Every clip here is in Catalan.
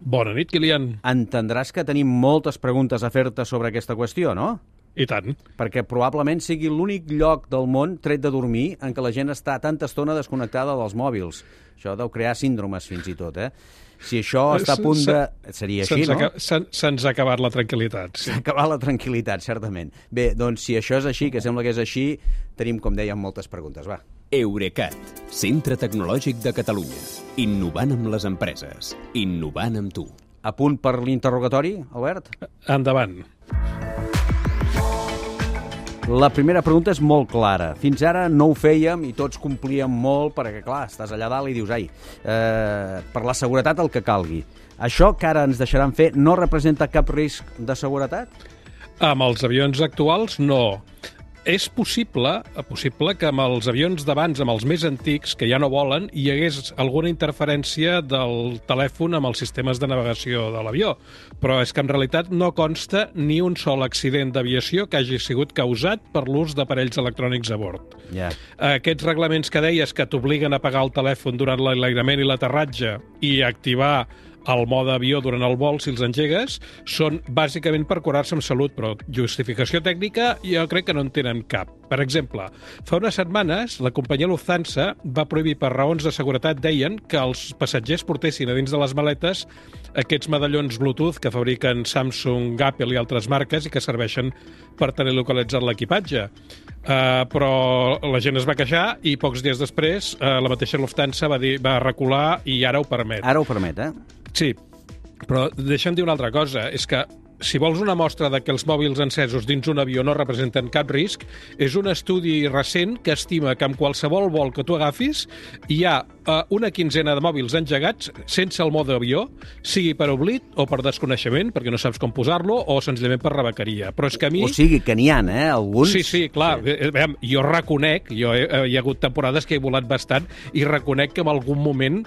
Bona nit, Kilian. Entendràs que tenim moltes preguntes a fer-te sobre aquesta qüestió, no? I tant. Perquè probablement sigui l'únic lloc del món, tret de dormir, en què la gent està tanta estona desconnectada dels mòbils. Això deu crear síndromes, fins i tot, eh? Si això està a punt de... Seria així, no? Se'ns ha acabat la tranquil·litat. S'ha sí. acabat la tranquil·litat, certament. Bé, doncs si això és així, que sembla que és així, tenim, com dèiem, moltes preguntes. Va. Eurecat, centre tecnològic de Catalunya. Innovant amb les empreses. Innovant amb tu. A punt per l'interrogatori, Albert? Endavant. La primera pregunta és molt clara. Fins ara no ho fèiem i tots complíem molt perquè, clar, estàs allà dalt i dius, ai, eh, per la seguretat el que calgui. Això que ara ens deixaran fer no representa cap risc de seguretat? Amb els avions actuals, no és possible, possible que amb els avions d'abans, amb els més antics, que ja no volen, hi hagués alguna interferència del telèfon amb els sistemes de navegació de l'avió. Però és que en realitat no consta ni un sol accident d'aviació que hagi sigut causat per l'ús d'aparells electrònics a bord. Yeah. Aquests reglaments que deies que t'obliguen a apagar el telèfon durant l'enlairament i l'aterratge i activar el mode avió durant el vol, si els engegues, són bàsicament per curar-se amb salut, però justificació tècnica jo crec que no en tenen cap. Per exemple, fa unes setmanes la companyia Lufthansa va prohibir per raons de seguretat, deien, que els passatgers portessin a dins de les maletes aquests medallons Bluetooth que fabriquen Samsung, Apple i altres marques i que serveixen per tenir localitzat l'equipatge. Uh, però la gent es va queixar i pocs dies després uh, la mateixa Lufthansa va, dir, va recular i ara ho permet. Ara ho permet, eh? Sí, però deixa'm dir una altra cosa. És que si vols una mostra de que els mòbils encesos dins un avió no representen cap risc, és un estudi recent que estima que amb qualsevol vol que tu agafis hi ha una quinzena de mòbils engegats sense el mode avió, sigui per oblit o per desconeixement, perquè no saps com posar-lo, o senzillament per rebequeria. Però és que a mi... O sigui, que n'hi ha, eh, alguns... Sí, sí, clar. Sí. Eh, veiem, jo reconec, jo he, hi ha hagut temporades que he volat bastant, i reconec que en algun moment,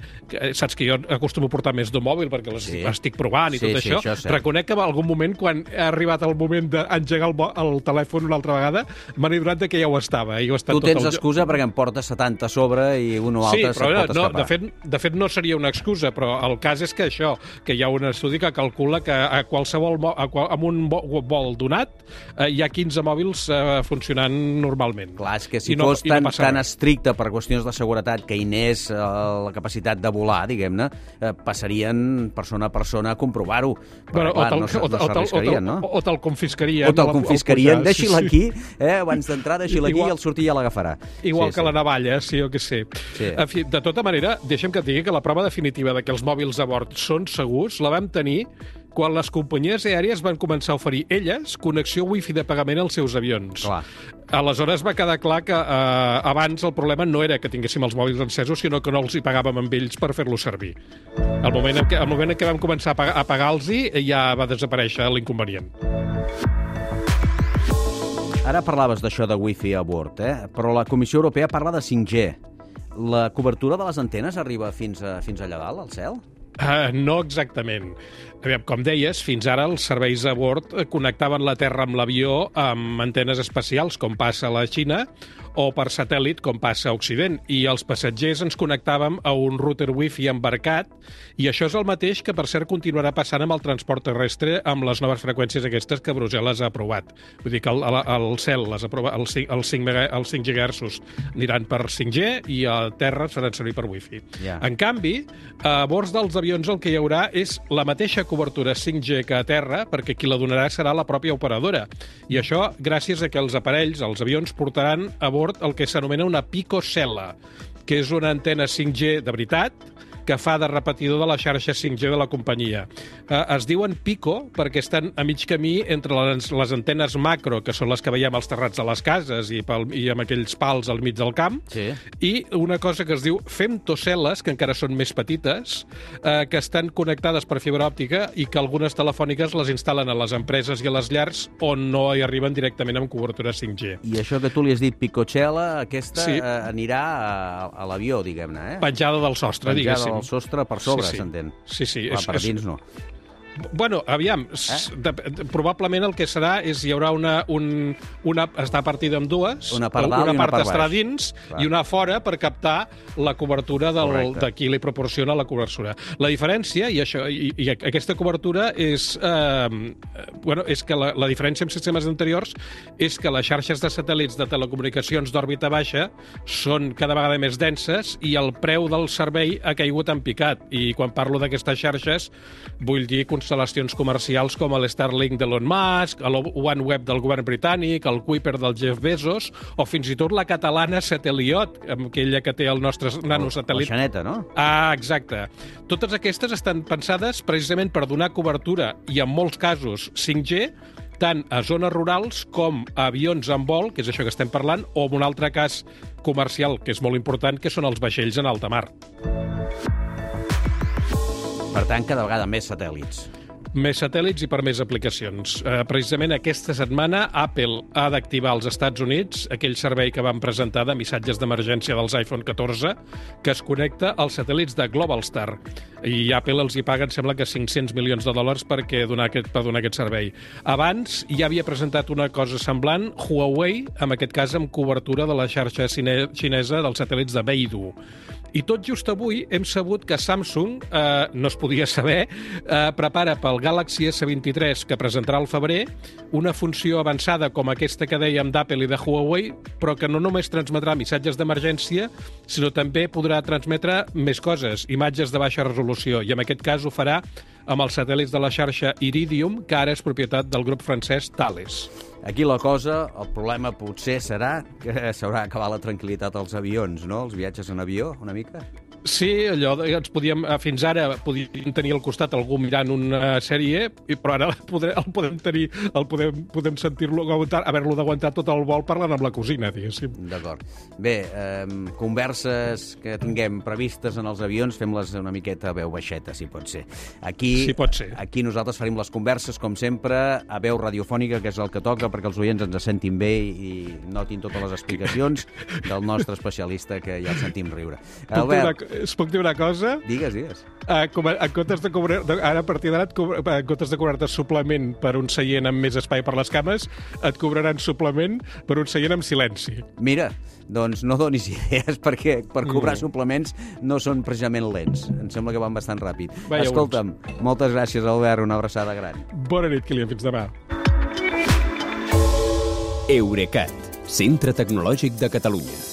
saps que jo acostumo a portar més d'un mòbil, perquè les sí. estic provant i sí, tot sí, això, això reconec que en algun moment, quan ha arribat el moment d'engegar el, el telèfon una altra vegada, m'han adonat que ja ho estava. I ho tu tens el... excusa perquè em portes 70 a sobre i un o altre sí, però no, escapar. De fet, de fet, no seria una excusa, però el cas és que això, que hi ha un estudi que calcula que a qualsevol a qual, amb un vol donat eh, hi ha 15 mòbils eh, funcionant normalment. Clar, és que si no, fos tan, no tan estricte per qüestions de seguretat que hi n'és eh, la capacitat de volar, diguem-ne, eh, passarien persona a persona a comprovar-ho. Però, clar, no, no, no no? O, o te'l confiscarien. O te'l confiscarien. Deixi-la sí. aquí, eh, abans d'entrar, deixi-la aquí i el sortir ja l'agafarà. Igual sí, que sí. la navalla, sí, jo que sé. Sí. En fi, de tota manera, deixa'm que et digui que la prova definitiva de que els mòbils a bord són segurs la vam tenir quan les companyies aèries van començar a oferir elles connexió wifi de pagament als seus avions. Clar. Aleshores va quedar clar que eh, abans el problema no era que tinguéssim els mòbils encesos, sinó que no els hi pagàvem amb ells per fer-los servir. El moment en què, el moment en què vam començar a, a pagar-los ja va desaparèixer l'inconvenient. Ara parlaves d'això de wifi a bord, eh? però la Comissió Europea parla de 5G. La cobertura de les antenes arriba fins, a, fins allà dalt, al cel? Uh, no exactament. Aviam, com deies, fins ara els serveis a bord connectaven la Terra amb l'avió amb antenes espacials, com passa a la Xina, o per satèl·lit, com passa a Occident, i els passatgers ens connectàvem a un router wifi embarcat, i això és el mateix que, per cert, continuarà passant amb el transport terrestre amb les noves freqüències aquestes que Brussel·les ha aprovat. Vull dir que el, el, el cel, les aprova, el, 5, el 5, els 5 GHz aniran per 5G i a terra seran servir per wifi. Yeah. En canvi, a bords dels avions el que hi haurà és la mateixa cobertura 5G que a terra, perquè qui la donarà serà la pròpia operadora. I això gràcies a que els aparells, els avions, portaran a bord el que s'anomena una picocel·la, que és una antena 5G de veritat, que fa de repetidor de la xarxa 5G de la companyia. Eh, es diuen Pico perquè estan a mig camí entre les, les antenes macro, que són les que veiem als terrats de les cases i, pel, i amb aquells pals al mig del camp, sí. i una cosa que es diu femtocel·les, que encara són més petites, eh, que estan connectades per fibra òptica i que algunes telefòniques les instal·len a les empreses i a les llars on no hi arriben directament amb cobertura 5G. I això que tu li has dit picocel·la, aquesta sí. eh, anirà a, a l'avió, diguem-ne, eh? Penjada del sostre, Penjada diguéssim. Del sostre per sobre, sí, sí. s'entén. Sí, sí. Clar, és, per dins no. Bueno, aviam, eh? de, de, probablement el que serà és hi haurà una, un, una està partida amb dues, una part, dalt una una part part estarà baix. dins Clar. i una fora per captar la cobertura del, Correcte. de qui li proporciona la cobertura. La diferència, i, això, i, i aquesta cobertura és, eh, bueno, és que la, la diferència amb sistemes anteriors és que les xarxes de satèl·lits de telecomunicacions d'òrbita baixa són cada vegada més denses i el preu del servei ha caigut en picat. I quan parlo d'aquestes xarxes vull dir constel·lacions comercials com el Starlink d'Elon Musk, el OneWeb del govern britànic, el Kuiper del Jeff Bezos, o fins i tot la catalana Sateliot, aquella que té el nostre La nanosatèl·lit xaneta, no? Ah, exacte. Totes aquestes estan pensades precisament per donar cobertura, i en molts casos 5G, tant a zones rurals com a avions en vol, que és això que estem parlant, o en un altre cas comercial, que és molt important, que són els vaixells en alta mar. Per tant, cada vegada més satèl·lits. Més satèl·lits i per més aplicacions. Eh, precisament aquesta setmana Apple ha d'activar als Estats Units aquell servei que van presentar de missatges d'emergència dels iPhone 14 que es connecta als satèl·lits de Globalstar. I Apple els hi paga, em sembla que 500 milions de dòlars perquè donar aquest, per donar aquest servei. Abans ja havia presentat una cosa semblant Huawei, en aquest cas amb cobertura de la xarxa xine- xinesa dels satèl·lits de Beidou. I tot just avui hem sabut que Samsung, eh, no es podia saber, eh, prepara pel Galaxy S23 que presentarà al febrer una funció avançada com aquesta que dèiem d'Apple i de Huawei, però que no només transmetrà missatges d'emergència, sinó també podrà transmetre més coses, imatges de baixa resolució, i en aquest cas ho farà amb els satèl·lits de la xarxa Iridium, que ara és propietat del grup francès Thales. Aquí la cosa, el problema potser serà que s'haurà d'acabar la tranquil·litat als avions, no? Els viatges en avió, una mica? Sí, allò de, ens podíem, eh, fins ara podíem tenir al costat algú mirant una sèrie, però ara podrem, el podem tenir, el podem, podem sentir-lo haver-lo d'aguantar tot el vol parlant amb la cosina, diguéssim. D'acord. Bé, eh, converses que tinguem previstes en els avions, fem-les una miqueta a veu baixeta, si pot ser. Aquí, Sí, pot ser. Aquí nosaltres farem les converses, com sempre, a veu radiofònica, que és el que toca, perquè els oients ens sentin bé i notin totes les explicacions del nostre especialista, que ja el sentim riure. Albert, es puc dir una cosa? digues, digues. Uh, com a, en comptes de cobrar, de, ara a partir d'ara, et cobra- en comptes de cobrar-te suplement per un seient amb més espai per les cames, et cobraran suplement per un seient amb silenci. Mira, doncs no donis idees, perquè per cobrar Mm. suplements no són precisament lents. Em sembla que van bastant ràpid. Vaja, Escolta'm, moltes gràcies, Albert, una abraçada gran. Bona nit, Kilian, fins demà. Eurecat, centre tecnològic de Catalunya.